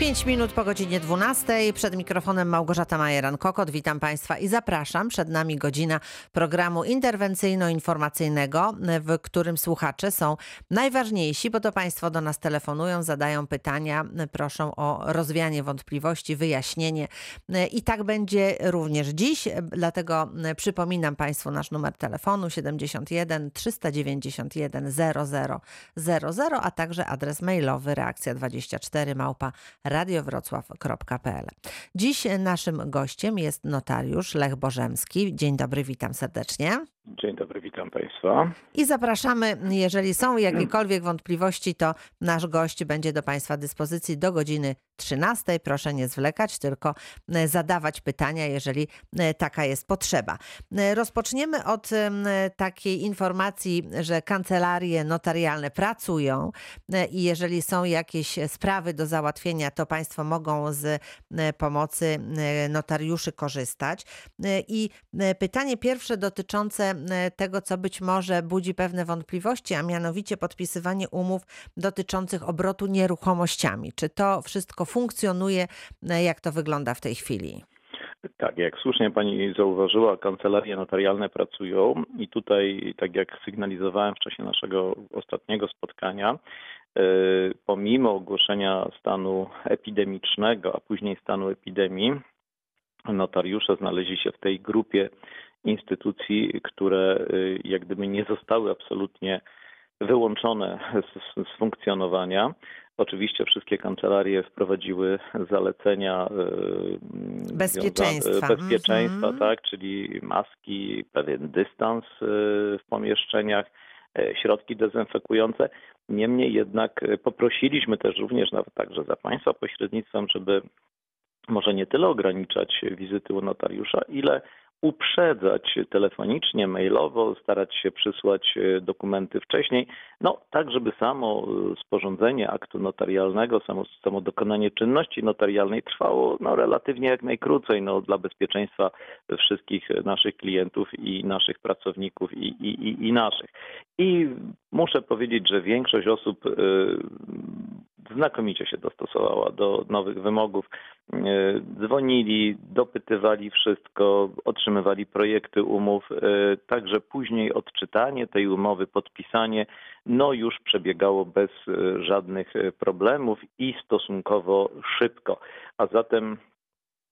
5 minut po godzinie 12. Przed mikrofonem Małgorzata Majeran-Kokot. Witam Państwa i zapraszam. Przed nami godzina programu interwencyjno-informacyjnego, w którym słuchacze są najważniejsi, bo to Państwo do nas telefonują, zadają pytania, proszą o rozwianie wątpliwości, wyjaśnienie. I tak będzie również dziś. Dlatego przypominam Państwu nasz numer telefonu 71 391 0000, a także adres mailowy reakcja 24 małpa radiowrocław.pl. Dziś naszym gościem jest notariusz Lech Bożemski. Dzień dobry, witam serdecznie. Dzień dobry, witam Państwa. I zapraszamy, jeżeli są jakiekolwiek wątpliwości, to nasz gość będzie do Państwa dyspozycji do godziny 13. Proszę nie zwlekać, tylko e, zadawać pytania, jeżeli e, taka jest potrzeba. E, rozpoczniemy od takiej informacji, że kancelarie notarialne pracują i jeżeli są jakieś sprawy do załatwienia, to Państwo mogą z pomocy notariuszy korzystać. I pytanie pierwsze dotyczące tego, co być może budzi pewne wątpliwości, a mianowicie podpisywanie umów dotyczących obrotu nieruchomościami. Czy to wszystko funkcjonuje? Jak to wygląda w tej chwili? Tak, jak słusznie pani zauważyła, kancelarie notarialne pracują i tutaj, tak jak sygnalizowałem w czasie naszego ostatniego spotkania, e, pomimo ogłoszenia stanu epidemicznego, a później stanu epidemii, notariusze znaleźli się w tej grupie instytucji, które y, jak gdyby nie zostały absolutnie wyłączone z, z, funkcjonowania. Oczywiście wszystkie kancelarie wprowadziły zalecenia y, bezpieczeństwa, bezpieczeństwa mm -hmm. tak, czyli maski, pewien dystans y, w pomieszczeniach, środki dezynfekujące. Niemniej jednak poprosiliśmy też również nawet także za Państwa pośrednictwem, żeby może nie tyle ograniczać wizyty u notariusza, ile uprzedzać telefonicznie, mailowo, starać się przysłać e, dokumenty wcześniej, no tak, żeby samo e, sporządzenie aktu notarialnego, samo, samo dokonanie czynności notarialnej trwało no, relatywnie jak najkrócej no, dla bezpieczeństwa wszystkich naszych klientów i naszych pracowników i, i, i naszych. I muszę powiedzieć, że większość osób e, znakomicie się dostosowała do nowych wymogów. E, dzwonili, dopytywali wszystko, otrzymywali projekty umów, e, także później odczytanie tej umowy, podpisanie, no już przebiegało bez e, żadnych problemów i stosunkowo szybko. A zatem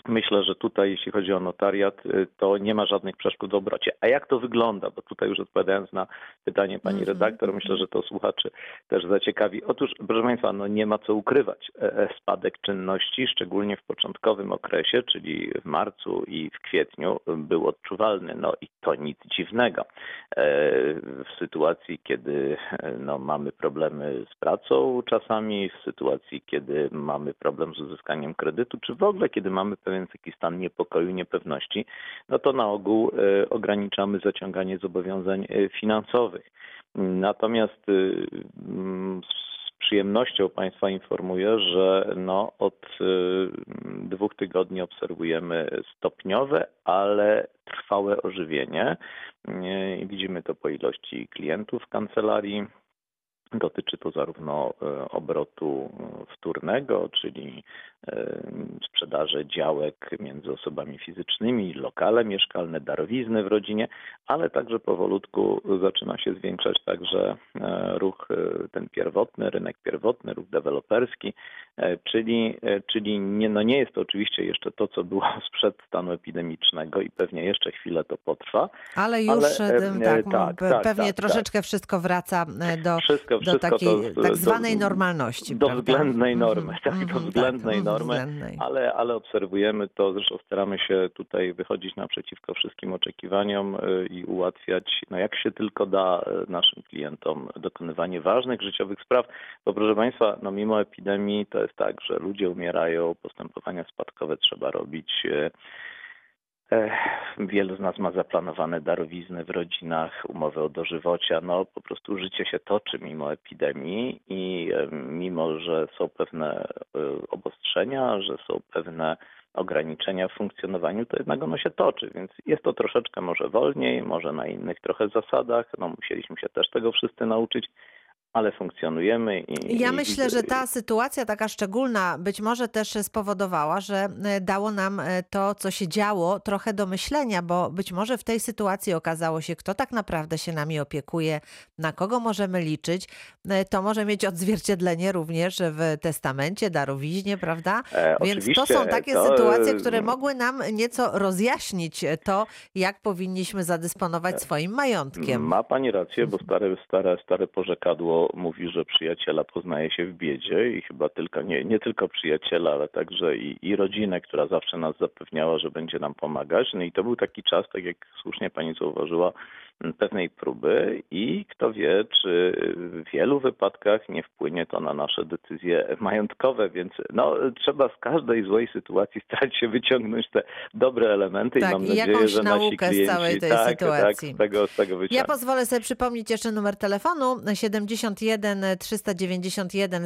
Myślę, że tutaj, jeśli chodzi o notariat, y, to nie ma żadnych przeszkód w obrocie. A jak to wygląda? Bo tutaj już odpowiadając na pytanie pani mhm. redaktor, myślę, że to słuchaczy też zaciekawi. Otóż, proszę Państwa, no nie ma co ukrywać. E, e, spadek czynności, szczególnie w początkowym okresie, czyli w marcu i w kwietniu, był odczuwalny. No i to nic dziwnego. E, w sytuacji, kiedy no, mamy problemy z pracą czasami, w sytuacji, kiedy mamy problem z uzyskaniem kredytu, czy w ogóle, kiedy mamy pewien pewien taki stan niepokoju, niepewności, no to na ogół e, ograniczamy zaciąganie zobowiązań e, finansowych. Natomiast e, z przyjemnością Państwa informuję, że no od dwóch tygodni obserwujemy stopniowe, ale trwałe ożywienie. Widzimy to po ilości klientów w kancelarii, Dotyczy to zarówno obrotu wtórnego, czyli sprzedaży działek między osobami fizycznymi, lokale mieszkalne, darowizny w rodzinie, ale także powolutku zaczyna się zwiększać także e, ruch e, ten pierwotny, rynek pierwotny, ruch deweloperski, e, czyli, czyli nie, no nie jest to oczywiście jeszcze to, co było sprzed stanu epidemicznego i pewnie jeszcze chwilę to potrwa. Ale już ale, tak, tak, tak, pewnie tak, troszeczkę tak. wszystko wraca do, wszystko, do takiej to, tak zwanej do, normalności. Do prawda? względnej normy, -hmm, tak, do mhm, względnej normy normy, ale, ale obserwujemy to, zresztą staramy się tutaj wychodzić naprzeciwko wszystkim oczekiwaniom y, i ułatwiać, no jak się tylko da, y, naszym klientom dokonywanie ważnych życiowych spraw. Bo proszę Państwa, no mimo epidemii to jest tak, że ludzie umierają, postępowania spadkowe trzeba robić. Y, wielu z nas ma zaplanowane darowizny w rodzinach, umowy o dożywocia. No po prostu życie się toczy mimo epidemii i mimo, że są pewne e, obostrzenia, że są pewne ograniczenia w funkcjonowaniu, to jednak ono się toczy, więc jest to troszeczkę może wolniej, może na innych trochę zasadach. No musieliśmy się też tego wszyscy nauczyć, ale funkcjonujemy. I, Ja i myślę, widzę- że ta sytuacja taka szczególna być może też spowodowała, że e, dało nam e, to, co się działo, trochę do myślenia, bo być może w tej sytuacji okazało się, kto tak naprawdę się nami opiekuje, na kogo możemy liczyć. E, To może mieć odzwierciedlenie również w testamencie, darowiźnie, prawda? E, Więc to są takie to, sytuacje, które mogły nam nieco rozjaśnić to, jak powinniśmy zadysponować swoim majątkiem. Ma pani rację, bo stare, stare, stare porzekadło mówi, że przyjaciela poznaje się w biedzie i chyba tylko, nie, nie tylko przyjaciela, ale także i, i rodzinę, która zawsze nas zapewniała, że będzie nam pomagać. No i to był taki czas, tak jak słusznie pani zauważyła, pewnej próby i kto wie, czy w wielu wypadkach nie wpłynie to na nasze decyzje majątkowe, więc no, trzeba z każdej złej sytuacji starać się wyciągnąć te dobre elementy Tak, i mam i nadzieję, że nasi naukę z klienci całej tej tak, sytuacji. tak, z tego, z tego Ja pozwolę sobie przypomnieć jeszcze numer telefonu 71 391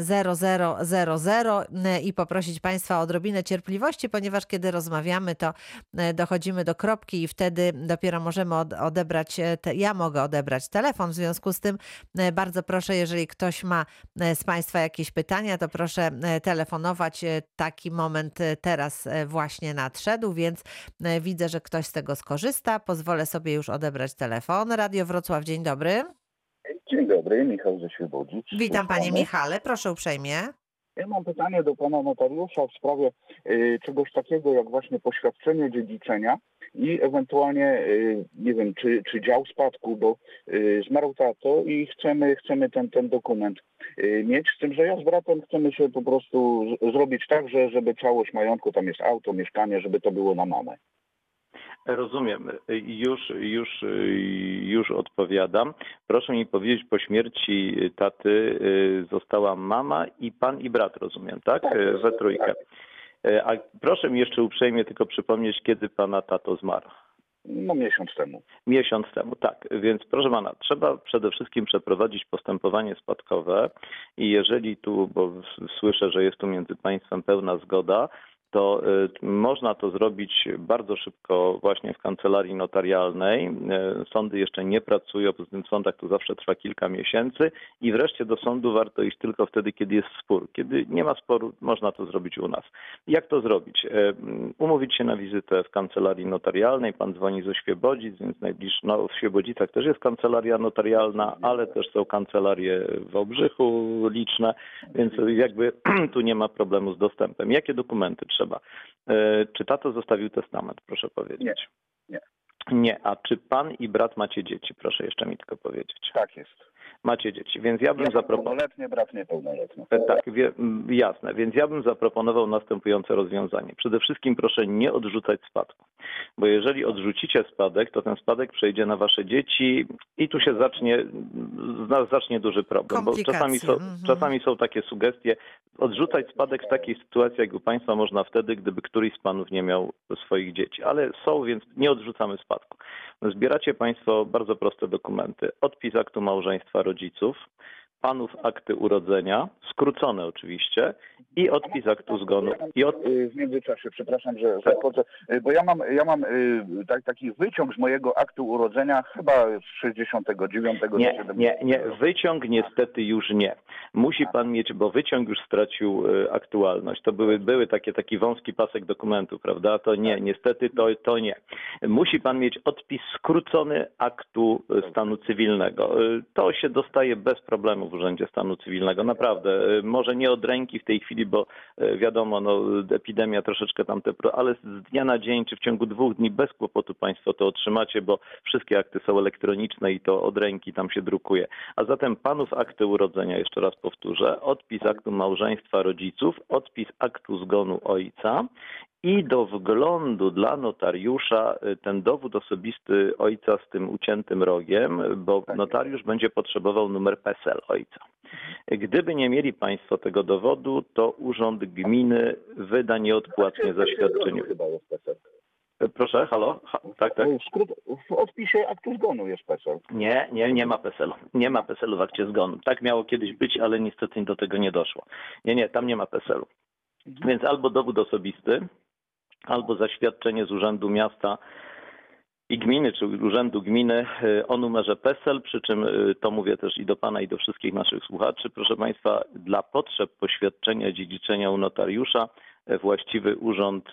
0000 i poprosić Państwa o odrobinę cierpliwości, ponieważ kiedy rozmawiamy, to e, dochodzimy do kropki i wtedy dopiero możemy od- odebrać, e, te, ja mogę odebrać telefon. W związku z tym e, bardzo proszę, jeżeli ktoś ma e, z Państwa jakieś pytania, to proszę e, telefonować. Taki moment teraz właśnie nadszedł, więc widzę, że ktoś z tego skorzysta. Pozwolę sobie już odebrać telefon. Radio Wrocław, dzień dobry. Dzień dobry, Michał ze Świebodzic. Witam Panie. Michale, proszę uprzejmie. Ja mam pytanie do Pana notariusza w sprawie y, czegoś takiego jak właśnie poświadczenie dziedziczenia i ewentualnie, y, nie wiem, czy, czy dział spadku, bo y, zmarł tato i chcemy, chcemy ten, ten dokument y, mieć, z tym, że ja z bratem chcemy się po prostu zrobić tak, że, żeby całość majątku, tam jest auto, mieszkanie, żeby to było na mamę. Rozumiem. Już, już, już odpowiadam. Proszę mi powiedzieć, po śmierci taty została mama i pan i brat, rozumiem, tak? Tak, We trójkę. tak. Y, A proszę mi jeszcze uprzejmie tylko przypomnieć, kiedy pana tato zmarł. No miesiąc temu. Miesiąc temu, tak. Więc proszę pana, trzeba przede wszystkim przeprowadzić postępowanie spadkowe i jeżeli tu, bo słyszę, że jest tu między państwem pełna zgoda, to y, można to zrobić bardzo szybko właśnie w kancelarii notarialnej. Y, Sądy jeszcze nie pracują, poza tym w sądach to zawsze trwa kilka miesięcy i wreszcie do sądu warto iść tylko wtedy, kiedy jest spór. Kiedy nie ma sporu, można to zrobić u nas. Jak to zrobić? Mm, Umówić się na wizytę w kancelarii notarialnej. Pan dzwoni ze Świebodzic, więc najbliższy, no w Świebodzicach też jest kancelaria notarialna, ale też są kancelarie w Obrzychu liczne, więc jakby tu nie ma problemu z dostępem. Jakie dokumenty trzeba? E, Czy tato zostawił testament, proszę powiedzieć? Nie, nie. Nie, a czy pan i brat macie dzieci? Proszę jeszcze mi tylko powiedzieć. Tak jest. Macie dzieci, więc ja bym Ja zaproponował. pełnoletnie, brat niepełnoletni. Tak, wie, jasne. Więc ja bym zaproponował następujące rozwiązanie. Przede wszystkim proszę nie odrzucać spadku, bo jeżeli odrzucicie spadek, to ten spadek przejdzie na wasze dzieci i tu się zacznie, z nas zacznie duży problem, bo Komplikacje, czasami są, mhm. czasami są takie sugestie. Odrzucać spadek w takiej sytuacji, jak u państwa można wtedy, gdyby któryś z panów nie miał swoich dzieci, ale są, więc nie odrzucamy spadku. Zbieracie państwo bardzo proste dokumenty. Odpis aktu małżeństwa rodziców, panów akty urodzenia, skrócone oczywiście, i odpis aktu zgonu. I od... Y, W międzyczasie, przepraszam, że y, bo ja mam, ja mam y, tak, taki wyciąg z mojego aktu urodzenia chyba z 69 do Nie, 70. nie, nie, wyciąg niestety już nie. Musi pan mieć, bo wyciąg już stracił aktualność. To były, były takie, taki wąski pasek dokumentu, prawda? To nie, niestety to, to nie. Musi pan mieć odpis skrócony aktu stanu cywilnego. To się dostaje bez problemu w Urzędzie Stanu Cywilnego, naprawdę. E, Może nie od ręki w tej chwili, bo e, wiadomo, no, epidemia troszeczkę tam te, ale z dnia na dzień, czy w ciągu dwóch dni bez kłopotu państwo to otrzymacie, bo wszystkie akty są elektroniczne i to od ręki tam się drukuje. A zatem panów akty urodzenia, jeszcze raz powtórzę, odpis aktu małżeństwa rodziców, odpis aktu zgonu ojca i do wglądu dla notariusza y, ten dowód osobisty ojca z tym uciętym rogiem, bo Tak. notariusz będzie potrzebował numer PESEL ojca. Gdyby nie mieli Państwo tego dowodu, to Urząd Gminy wyda nieodpłatnie zaświadczenie. Chyba jest PESEL. Proszę, halo? Ha, tak, tak. W, odpisie aktu zgonu jest PESEL. Nie, nie, nie ma PESEL-u. Nie ma PESEL-u w akcie zgonu. Tak miało kiedyś być, ale niestety do tego nie doszło. Nie, nie, tam nie ma PESEL-u. Więc albo dowód osobisty, albo zaświadczenie z Urzędu Miasta i gminy, czy Urzędu Gminy y, o numerze PESEL, przy czym y, to mówię też i do Pana, i do wszystkich naszych słuchaczy. Proszę Państwa, dla potrzeb poświadczenia dziedziczenia u notariusza y, właściwy urząd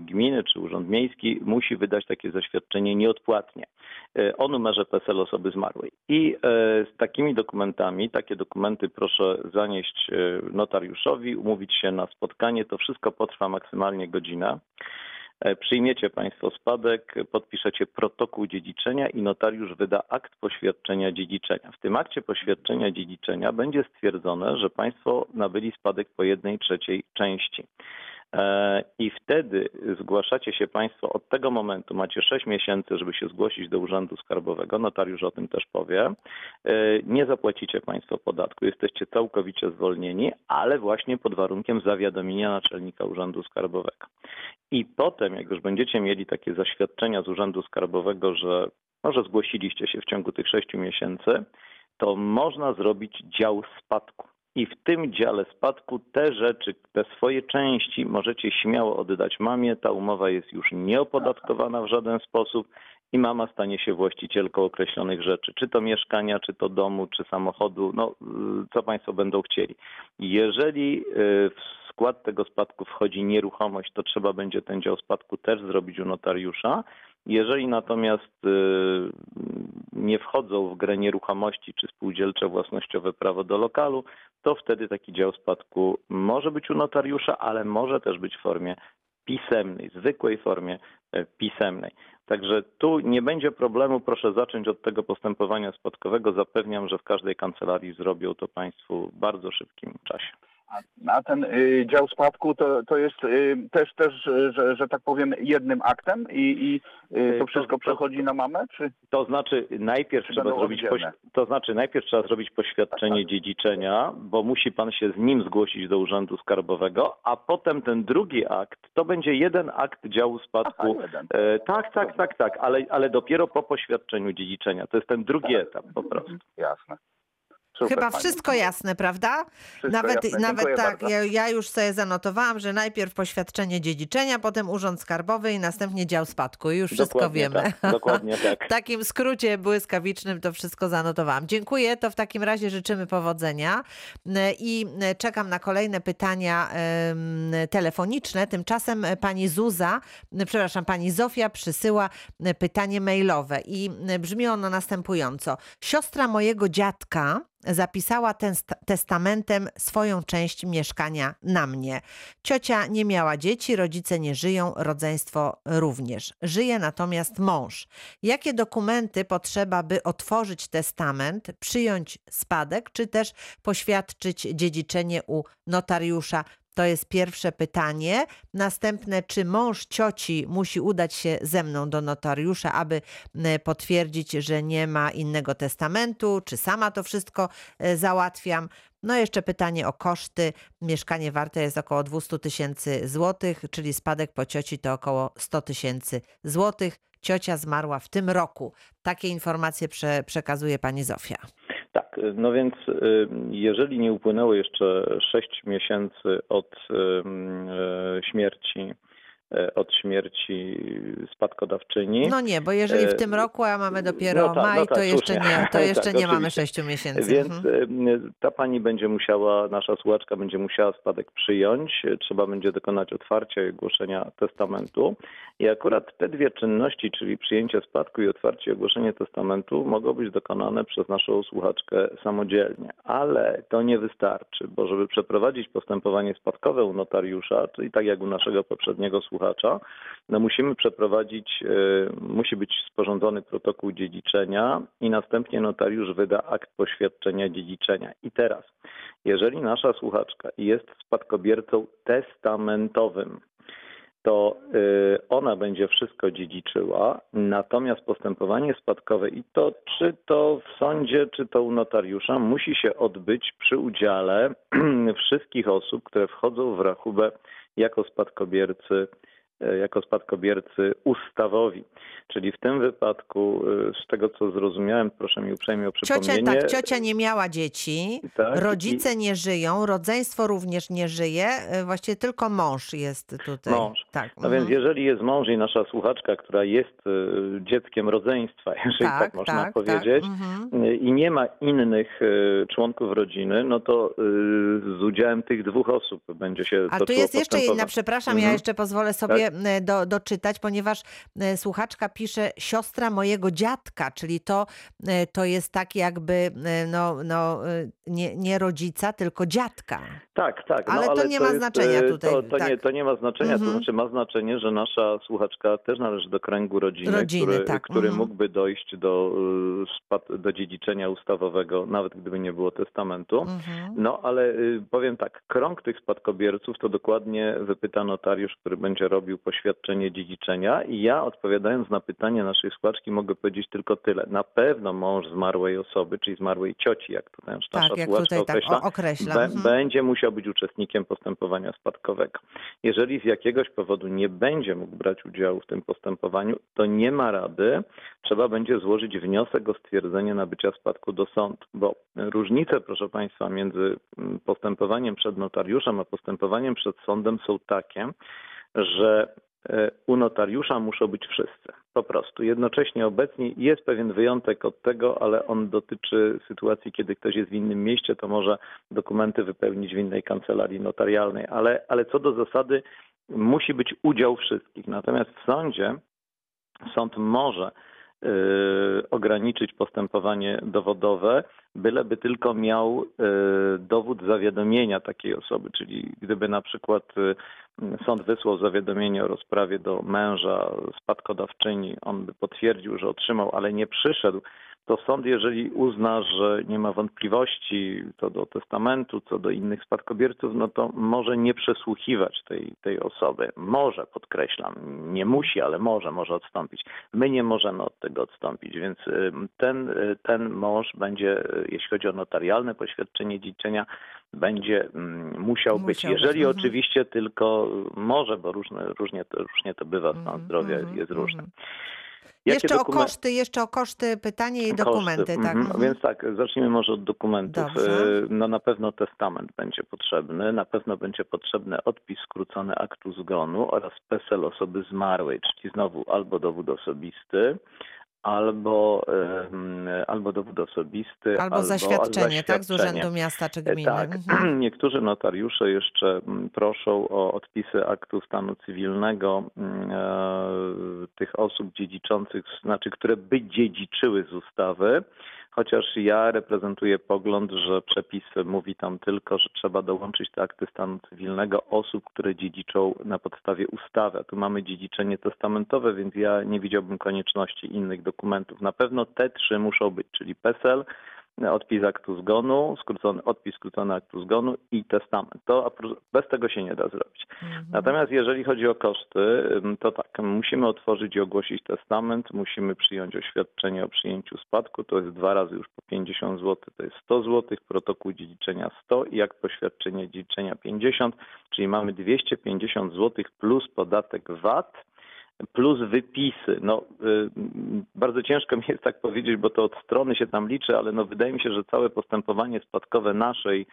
gminy czy urząd miejski musi wydać takie zaświadczenie nieodpłatnie o numerze PESEL osoby zmarłej. I z takimi dokumentami, takie dokumenty proszę zanieść notariuszowi, umówić się na spotkanie. To wszystko potrwa maksymalnie godzinę. E, Przyjmiecie Państwo spadek, podpiszecie protokół dziedziczenia i notariusz wyda akt poświadczenia dziedziczenia. W tym akcie poświadczenia dziedziczenia będzie stwierdzone, że Państwo nabyli spadek po jednej trzeciej części. E, I wtedy zgłaszacie się Państwo od tego momentu, macie 6 miesięcy, żeby się zgłosić do Urzędu Skarbowego, notariusz o tym też powie. E, Nie zapłacicie Państwo podatku, jesteście całkowicie zwolnieni, ale właśnie pod warunkiem zawiadomienia naczelnika Urzędu Skarbowego. I potem, jak już będziecie mieli takie zaświadczenia z Urzędu Skarbowego, że może zgłosiliście się w ciągu tych 6 miesięcy, to można zrobić dział spadku. I w tym dziale spadku te rzeczy, te swoje części możecie śmiało oddać mamie. Ta umowa jest już nieopodatkowana w żaden sposób i mama stanie się właścicielką określonych rzeczy, czy to mieszkania, czy to domu, czy samochodu, no y, co Państwo będą chcieli. Jeżeli y, w skład tego spadku wchodzi nieruchomość, to trzeba będzie ten dział spadku też zrobić u notariusza. Jeżeli natomiast y, nie wchodzą w grę nieruchomości czy spółdzielcze własnościowe prawo do lokalu, to wtedy taki dział spadku może być u notariusza, ale może też być w formie pisemnej, zwykłej formie e, pisemnej. Także tu nie będzie problemu, proszę zacząć od tego postępowania spadkowego. Zapewniam, że w każdej kancelarii zrobią to Państwu w bardzo szybkim czasie. A- ten y, dział spadku to, to jest y, też, też y, że, że tak powiem, jednym aktem i, i y, to wszystko to- przechodzi na mamę? Czy To znaczy najpierw trzeba zrobić poś- to znaczy najpierw trzeba zrobić poświadczenie dziedziczenia, bo musi pan się z nim zgłosić do urzędu skarbowego, a potem ten drugi akt to będzie jeden akt działu spadku. Aha. E, tak, tak, tak, tak, ale, ale dopiero po poświadczeniu dziedziczenia. To jest ten drugi Tak. etap po prostu. Jasne. Super, Chyba pani. wszystko jasne, prawda? Wszystko nawet jasne. nawet Dziękuję tak, ja, ja już sobie zanotowałam, że najpierw poświadczenie dziedziczenia, potem urząd skarbowy i następnie dział spadku. I już wszystko Dokładnie wiemy. Tak, dokładnie tak. W takim skrócie błyskawicznym to wszystko zanotowałam. Dziękuję, to w takim razie życzymy powodzenia i czekam na kolejne pytania telefoniczne. Tymczasem pani Zuza, przepraszam, pani Zofia przysyła pytanie mailowe i brzmi ono następująco. Siostra mojego dziadka zapisała test- testamentem swoją część mieszkania na mnie. Ciocia nie miała dzieci, rodzice nie żyją, rodzeństwo również. Żyje natomiast mąż. Jakie dokumenty potrzeba, by otworzyć testament, przyjąć spadek, czy też poświadczyć dziedziczenie u notariusza? To jest pierwsze pytanie. Następne, czy mąż cioci musi udać się ze mną do notariusza, aby potwierdzić, że nie ma innego testamentu, czy sama to wszystko e, załatwiam? No jeszcze pytanie o koszty. Mieszkanie warte jest około 200 tysięcy złotych, czyli spadek po cioci to około 100 tysięcy złotych. Ciocia zmarła w tym roku. Takie informacje prze, przekazuje pani Zofia. Tak, no więc y, jeżeli nie upłynęło jeszcze 6 miesięcy od y, śmierci, od śmierci spadkodawczyni, No nie, bo jeżeli w E, tym roku, a mamy dopiero no tak, maj, no tak, to jeszcze nie, to jeszcze Tak, nie mamy sześciu miesięcy. Więc Mhm. y, ta pani będzie musiała, nasza słuchaczka będzie musiała spadek przyjąć, trzeba będzie dokonać otwarcia i ogłoszenia testamentu. I akurat te dwie czynności, czyli przyjęcie spadku i otwarcie i ogłoszenie testamentu, mogą być dokonane przez naszą słuchaczkę samodzielnie. Ale to nie wystarczy, bo żeby przeprowadzić postępowanie spadkowe u notariusza, czyli tak jak u naszego poprzedniego słuchacza, no musimy przeprowadzić, y, musi być sporządzony protokół dziedziczenia i następnie notariusz wyda akt poświadczenia dziedziczenia. I teraz, jeżeli nasza słuchaczka jest spadkobiercą testamentowym, to y, ona będzie wszystko dziedziczyła, natomiast postępowanie spadkowe i to czy to w sądzie, czy to u notariusza musi się odbyć przy udziale wszystkich osób, które wchodzą w rachubę jako spadkobiercy jako spadkobiercy ustawowi. Czyli w tym wypadku, e, z tego co zrozumiałem, proszę mi uprzejmie o Ciocia, przypomnienie. tak, ciocia nie miała dzieci, tak, rodzice nie żyją, rodzeństwo również nie żyje, e, właściwie tylko mąż jest tutaj. Mąż. Tak. No więc mhm. jeżeli jest mąż i nasza słuchaczka, która jest e, dzieckiem rodzeństwa, jeżeli tak, można powiedzieć, mhm. e, i nie ma innych e, członków rodziny, no to e, z udziałem tych dwóch osób będzie się A tu jest jeszcze jedna, przepraszam, ja Mhm. jeszcze pozwolę sobie e, do, doczytać, ponieważ e, słuchaczka pisze siostra mojego dziadka, czyli to, e, to jest tak jakby no, no, nie, nie rodzica, tylko dziadka. Tak, tak. Ale no, to nie ma jest, znaczenia tutaj, To, to, tak. nie, to nie ma znaczenia, Mhm. to znaczy ma znaczenie, że nasza słuchaczka też należy do kręgu rodziny, Rodziny, który, tak. który Mhm. mógłby dojść do, do dziedziczenia ustawowego, nawet gdyby nie było testamentu. Mhm. No ale powiem tak, krąg tych spadkobierców to dokładnie wypyta notariusz, który będzie robił poświadczenie dziedziczenia i ja odpowiadając na pytanie naszej słuchaczki mogę powiedzieć tylko tyle. Na pewno mąż zmarłej osoby, czyli zmarłej cioci, jak to nasza Tak, jak tutaj tak określa, o- określa. be- Mhm. będzie musiał być uczestnikiem postępowania spadkowego. Jeżeli z jakiegoś powodu nie będzie mógł brać udziału w tym postępowaniu, to nie ma rady, trzeba będzie złożyć wniosek o stwierdzenie nabycia spadku do sądu, bo różnice, proszę Państwa, między mm, postępowaniem przed notariuszem a postępowaniem przed sądem są takie, że e, u notariusza muszą być wszyscy. Po prostu. Jednocześnie obecnie jest pewien wyjątek od tego, ale on dotyczy sytuacji, kiedy ktoś jest w innym mieście, to może dokumenty wypełnić w innej kancelarii notarialnej, ale, ale co do zasady musi być udział wszystkich. Natomiast w sądzie sąd może ograniczyć postępowanie dowodowe, byleby tylko miał y, dowód zawiadomienia takiej osoby, czyli gdyby na przykład y, sąd wysłał zawiadomienie o rozprawie do męża spadkodawczyni, on by potwierdził, że otrzymał, ale nie przyszedł, to sąd, jeżeli uzna, że nie ma wątpliwości co do testamentu, co do innych spadkobierców, no to może nie przesłuchiwać tej, tej osoby. Może, podkreślam, nie musi, ale może, może odstąpić. My nie możemy od tego odstąpić, więc y, ten, y, ten mąż będzie, y, jeśli chodzi o notarialne poświadczenie dziedziczenia, będzie mm, musiał być. Musiał Jeżeli mhm. oczywiście tylko może, bo różne, różnie, to, różnie to bywa, stan Mhm, zdrowia mhm, jest różny. Jeszcze o koszty, jeszcze o koszty pytanie i Koszty, dokumenty, tak. mhm. mhm. Więc tak, zacznijmy może od dokumentów. Dobrze. E, No na pewno testament będzie potrzebny, na pewno będzie potrzebny odpis skrócony aktu zgonu oraz PESEL osoby zmarłej, czyli znowu albo dowód osobisty, albo, albo dowód osobisty, Albo zaświadczenie, tak, z zaświadczenie. Urzędu Miasta czy E, Gminy. Tak. Mhm. Niektórzy notariusze jeszcze mm, proszą o odpisy aktu stanu cywilnego mm, e, tych osób dziedziczących, znaczy, które by dziedziczyły z ustawy. Chociaż ja reprezentuję pogląd, że przepis mówi tam tylko, że trzeba dołączyć te akty stanu cywilnego osób, które dziedziczą na podstawie ustawy. A tu mamy dziedziczenie testamentowe, więc ja nie widziałbym konieczności innych dokumentów. Na pewno te trzy muszą być, czyli PESEL, odpis aktu zgonu, skrócony, odpis skrócony aktu zgonu i testament. To bez tego się nie da zrobić. Mhm. Natomiast jeżeli chodzi o koszty, to tak, musimy otworzyć i ogłosić testament, musimy przyjąć oświadczenie o przyjęciu spadku, to jest dwa razy już po 50 zł, to jest 100 zł, protokół dziedziczenia 100 i jak poświadczenie dziedziczenia 50, czyli mamy 250 zł plus podatek VAT plus wypisy. No, y, bardzo ciężko mi jest tak powiedzieć, bo to od strony się tam liczy, ale no wydaje mi się, że całe postępowanie spadkowe naszej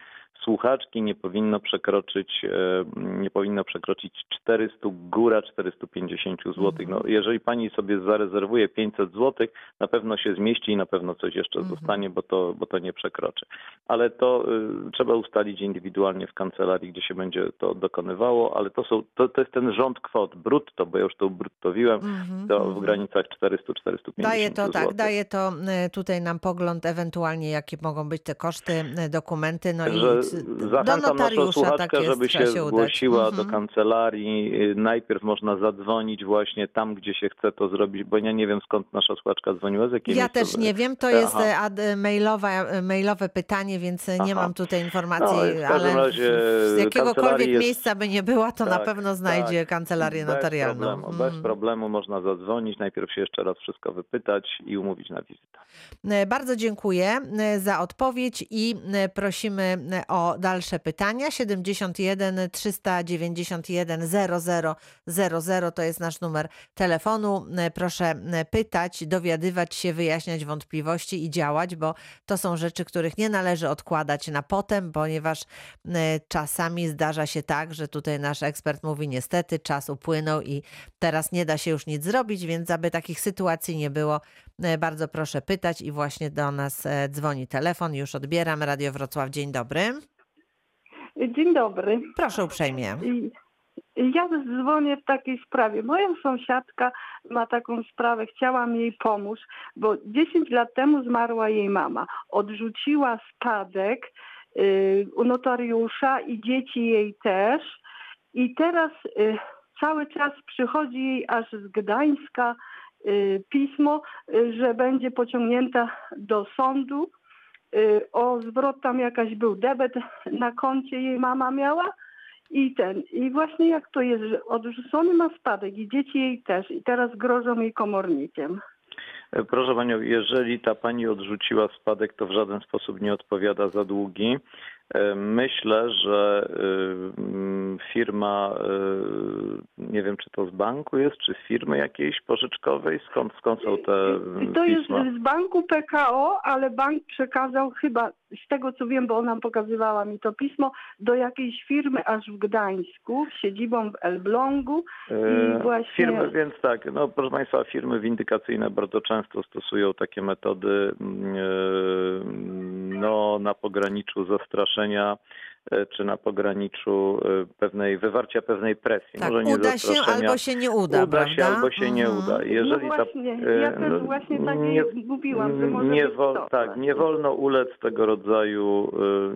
słuchaczki nie powinno przekroczyć, y, nie powinno przekroczyć 400, góra 450 zł. No, jeżeli pani sobie zarezerwuje 500 zł, na pewno się zmieści i na pewno coś jeszcze Mhm. zostanie, bo to, bo to nie przekroczy. Ale to y, trzeba ustalić indywidualnie w kancelarii, gdzie się będzie to dokonywało, ale to, są, to, to jest ten rząd kwot brutto, bo ja już to bruttowiłem, Mhm, to w mhm. granicach 400-450 Daje to zł. tak, daje to e, tutaj nam pogląd ewentualnie, jakie mogą być te koszty, e, dokumenty, no i c- do zachęcam naszą notariusza tak słuchaczkę, jest, żeby się się zgłosiła do Mhm. kancelarii. Y, Najpierw można zadzwonić właśnie tam, gdzie się chce to zrobić, bo ja nie wiem skąd nasza słuchaczka dzwoniła, z jakiej Ja też nie wiem, to Aha. jest e, ad, mailowe, mailowe pytanie, więc nie Aha. mam tutaj informacji, No, w każdym ale razie z jakiegokolwiek kancelarii jest- miejsca by nie była, to na Tak, pewno znajdzie kancelarię Bez notarialną. problemu, bez Mhm. problemu można zadzwonić, najpierw się jeszcze raz wszystko wypytać i umówić na wizytę. E, Bardzo dziękuję e, za odpowiedź i prosimy e, o dalsze pytania. 71 391 00 00 to jest nasz numer telefonu. E, Proszę e, pytać, dowiadywać się, wyjaśniać wątpliwości i działać, bo to są rzeczy, których nie należy odkładać na potem, ponieważ e, czasami zdarza się tak, że tutaj nasz ekspert mówi niestety czas upłynął i teraz nie da się już nic zrobić, więc aby takich sytuacji nie było, bardzo proszę pytać i właśnie do nas dzwoni telefon. Już odbieram. Radio Wrocław, dzień dobry. Dzień dobry. Proszę uprzejmie. Ja dzwonię w takiej sprawie. Moja sąsiadka ma taką sprawę, chciałam jej pomóc, bo 10 lat temu zmarła jej mama. Odrzuciła spadek y, u notariusza i dzieci jej też. I teraz y, cały czas przychodzi jej aż z Gdańska y, pismo, że będzie pociągnięta do sądu o zwrot tam jakaś był debet na koncie jej mama miała i ten i właśnie jak to jest, że odrzucony ma spadek i dzieci jej też i teraz grożą jej komornikiem. E, Proszę Panią, jeżeli ta Pani odrzuciła spadek, to w żaden sposób nie odpowiada za długi. Myślę, że y, firma, y, nie wiem czy to z banku jest, czy z firmy jakiejś pożyczkowej, skąd, skąd są te y, To jest pisma? z banku PKO, ale bank przekazał chyba, z tego co wiem, bo ona pokazywała mi to pismo, do jakiejś firmy aż w Gdańsku, z siedzibą w Elblągu. I właśnie- Firmy, więc tak, no proszę Państwa, firmy windykacyjne bardzo często stosują takie metody mm, no, na pograniczu zastraszenia e, czy na pograniczu e, pewnej wywarcia pewnej presji. Tak, Może nie uda się albo się nie uda, Uda się prawda? albo się nie Mhm. uda. Jeżeli no ta, właśnie, e, ja też no, właśnie tak nie- mówiłam, że może nie wol, to Tak, właśnie. nie wolno ulec tego rodzaju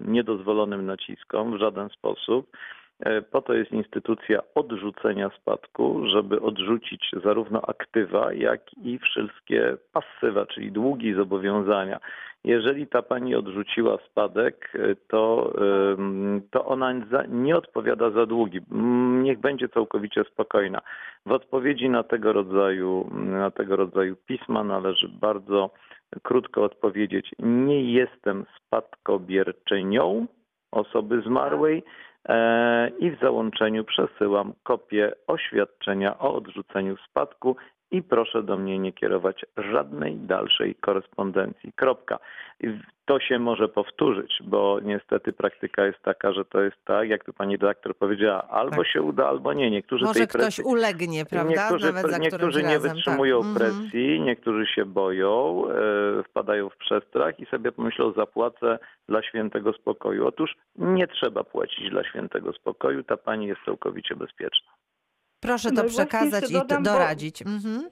niedozwolonym naciskom w żaden sposób. Po to jest instytucja odrzucenia spadku, żeby odrzucić zarówno aktywa, jak i wszystkie pasywa, czyli długi zobowiązania. Jeżeli ta pani odrzuciła spadek, e, to, to ona nie odpowiada za długi. Mm, Niech będzie całkowicie spokojna. W odpowiedzi na tego rodzaju, na tego rodzaju pisma należy bardzo krótko odpowiedzieć: Nie jestem spadkobierczynią osoby zmarłej e, i w załączeniu przesyłam kopię oświadczenia o odrzuceniu spadku i proszę do mnie nie kierować żadnej dalszej korespondencji. Kropka. To się może powtórzyć, bo niestety praktyka jest taka, że to jest tak, jak tu pani redaktor powiedziała, albo Tak. się uda, albo nie. Niektórzy Może tej ktoś presji, ulegnie, prawda? Niektórzy, niektórzy nie razem. wytrzymują tak. Presji, niektórzy się boją, e, wpadają w przestrach i sobie pomyślą, zapłacę dla świętego spokoju. Otóż nie trzeba płacić dla świętego spokoju, ta pani jest całkowicie bezpieczna. Proszę No to właśnie przekazać i dodam, bo- doradzić. Mhm.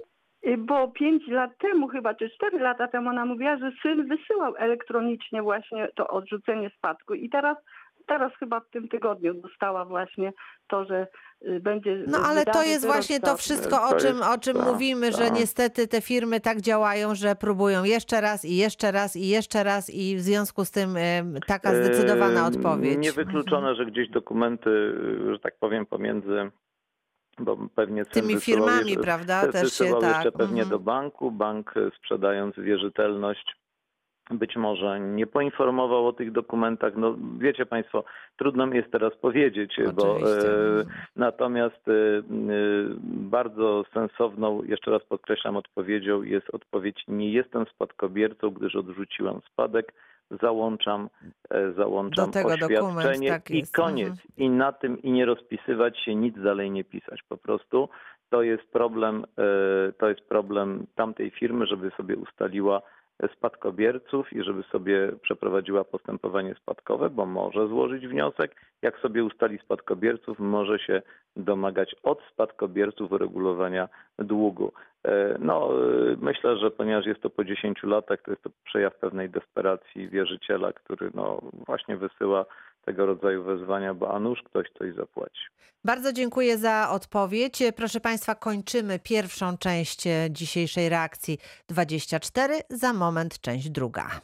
Y, Bo pięć lat temu chyba, czy cztery lata temu ona mówiła, że syn wysyłał elektronicznie właśnie to odrzucenie spadku i teraz, teraz chyba w tym tygodniu dostała właśnie to, że y, będzie No ale to jest właśnie to wszystko, o czym, o czym tak, mówimy, że tak. niestety te firmy tak działają, że próbują jeszcze raz i jeszcze raz i jeszcze raz i w związku z tym taka zdecydowana odpowiedź. Niewykluczone, że gdzieś dokumenty, że tak powiem, pomiędzy, bo pewnie Tymi firmami, jeszcze- prawda, Te- też się wysyłał tak. jeszcze pewnie mhm. do banku. Bank sprzedając wierzytelność być może nie poinformował o tych dokumentach. No wiecie Państwo, trudno mi jest teraz powiedzieć, bo Oczywiście. e, natomiast e, bardzo sensowną, jeszcze raz podkreślam, odpowiedzią jest odpowiedź nie jestem spadkobiercą, gdyż odrzuciłam spadek. Załączam, e, załączam Do tego oświadczenie tak i koniec. Mhm. I na tym i nie rozpisywać się, nic dalej nie pisać. Po prostu to jest problem, e, to jest problem tamtej firmy, żeby sobie ustaliła spadkobierców i żeby sobie przeprowadziła postępowanie spadkowe, bo może złożyć wniosek. Jak sobie ustali spadkobierców, może się domagać od spadkobierców uregulowania długu. E, No, e, myślę, że ponieważ jest to po 10 latach, to jest to przejaw pewnej desperacji wierzyciela, który no właśnie wysyła tego rodzaju wezwania, bo a nuż ktoś coś zapłaci. Bardzo dziękuję za odpowiedź. Proszę Państwa, kończymy pierwszą część e, dzisiejszej reakcji 24. Za moment część druga.